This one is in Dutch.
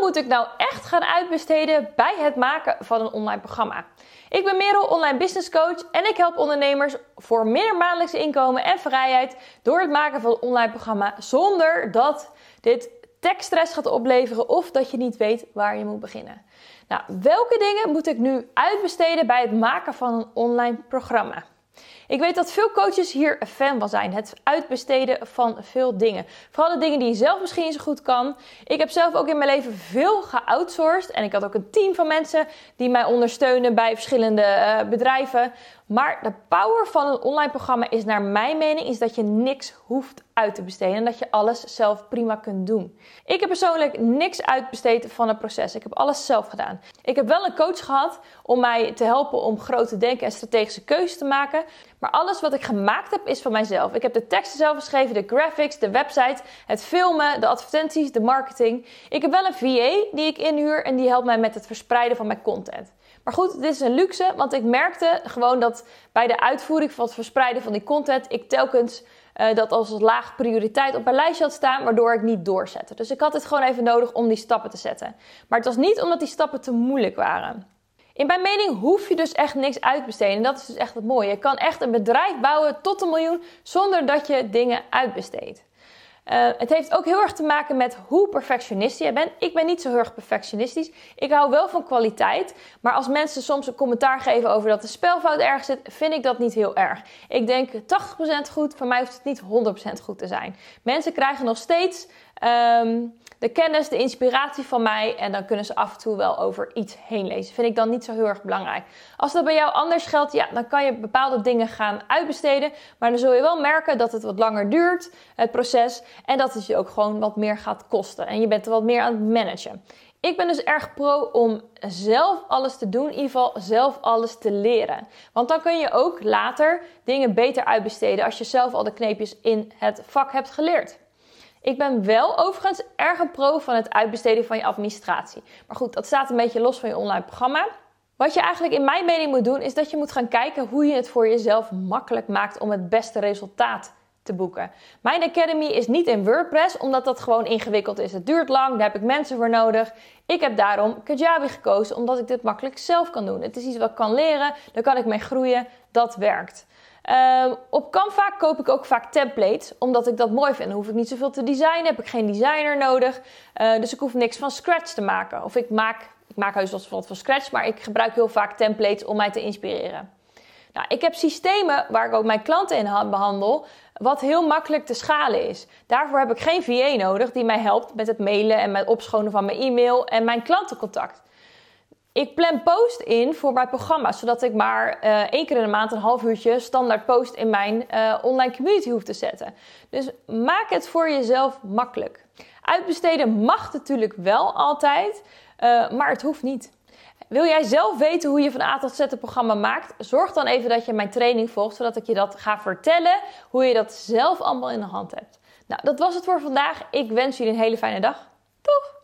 moet ik nou echt gaan uitbesteden bij het maken van een online programma? Ik ben Merel, online business coach en ik help ondernemers voor meer maandelijks inkomen en vrijheid door het maken van een online programma zonder dat dit tekststress gaat opleveren of dat je niet weet waar je moet beginnen. Nou, welke dingen moet ik nu uitbesteden bij het maken van een online programma? Ik weet dat veel coaches hier fan van zijn. Het uitbesteden van veel dingen. Vooral de dingen die je zelf misschien niet zo goed kan. Ik heb zelf ook in mijn leven veel geoutsourced. En ik had ook een team van mensen die mij ondersteunen bij verschillende uh, bedrijven. Maar de power van een online programma is naar mijn mening is dat je niks hoeft uit te besteden en dat je alles zelf prima kunt doen. Ik heb persoonlijk niks uitbesteed van het proces. Ik heb alles zelf gedaan. Ik heb wel een coach gehad om mij te helpen om grote denken en strategische keuzes te maken. Maar alles wat ik gemaakt heb is van mijzelf. Ik heb de teksten zelf geschreven, de graphics, de website, het filmen, de advertenties, de marketing. Ik heb wel een VA die ik inhuur en die helpt mij met het verspreiden van mijn content. Maar goed, dit is een luxe, want ik merkte gewoon dat bij de uitvoering van het verspreiden van die content ik telkens uh, dat als laag prioriteit op mijn lijstje had staan, waardoor ik niet doorzette. Dus ik had het gewoon even nodig om die stappen te zetten. Maar het was niet omdat die stappen te moeilijk waren. In mijn mening hoef je dus echt niks uit te besteden. En dat is dus echt het mooie. Je kan echt een bedrijf bouwen tot een miljoen zonder dat je dingen uitbesteedt. Uh, het heeft ook heel erg te maken met hoe perfectionistisch je bent. Ik ben niet zo heel erg perfectionistisch. Ik hou wel van kwaliteit. Maar als mensen soms een commentaar geven over dat de spelfout ergens zit, vind ik dat niet heel erg. Ik denk 80% goed, voor mij hoeft het niet 100% goed te zijn. Mensen krijgen nog steeds um, de kennis, de inspiratie van mij. En dan kunnen ze af en toe wel over iets heen lezen. Vind ik dan niet zo heel erg belangrijk. Als dat bij jou anders geldt, ja, dan kan je bepaalde dingen gaan uitbesteden. Maar dan zul je wel merken dat het wat langer duurt, het proces. En dat het je ook gewoon wat meer gaat kosten. En je bent er wat meer aan het managen. Ik ben dus erg pro om zelf alles te doen, in ieder geval zelf alles te leren. Want dan kun je ook later dingen beter uitbesteden als je zelf al de kneepjes in het vak hebt geleerd. Ik ben wel overigens erg een pro van het uitbesteden van je administratie. Maar goed, dat staat een beetje los van je online programma. Wat je eigenlijk in mijn mening moet doen, is dat je moet gaan kijken hoe je het voor jezelf makkelijk maakt om het beste resultaat boeken. Mijn Academy is niet in WordPress, omdat dat gewoon ingewikkeld is. Het duurt lang, daar heb ik mensen voor nodig. Ik heb daarom Kajabi gekozen, omdat ik dit makkelijk zelf kan doen. Het is iets wat ik kan leren, daar kan ik mee groeien, dat werkt. Uh, op Canva koop ik ook vaak templates, omdat ik dat mooi vind. Dan hoef ik niet zoveel te designen, heb ik geen designer nodig. Uh, dus ik hoef niks van scratch te maken. Of ik maak, ik maak wel wat van scratch, maar ik gebruik heel vaak templates om mij te inspireren. Ik heb systemen waar ik ook mijn klanten in behandel, wat heel makkelijk te schalen is. Daarvoor heb ik geen VA nodig die mij helpt met het mailen en met opschonen van mijn e-mail en mijn klantencontact. Ik plan post in voor mijn programma, zodat ik maar uh, één keer in de maand een half uurtje standaard post in mijn uh, online community hoef te zetten. Dus maak het voor jezelf makkelijk. Uitbesteden mag natuurlijk wel altijd, uh, maar het hoeft niet. Wil jij zelf weten hoe je van A tot Z een programma maakt? Zorg dan even dat je mijn training volgt, zodat ik je dat ga vertellen, hoe je dat zelf allemaal in de hand hebt. Nou, dat was het voor vandaag. Ik wens jullie een hele fijne dag. Doeg!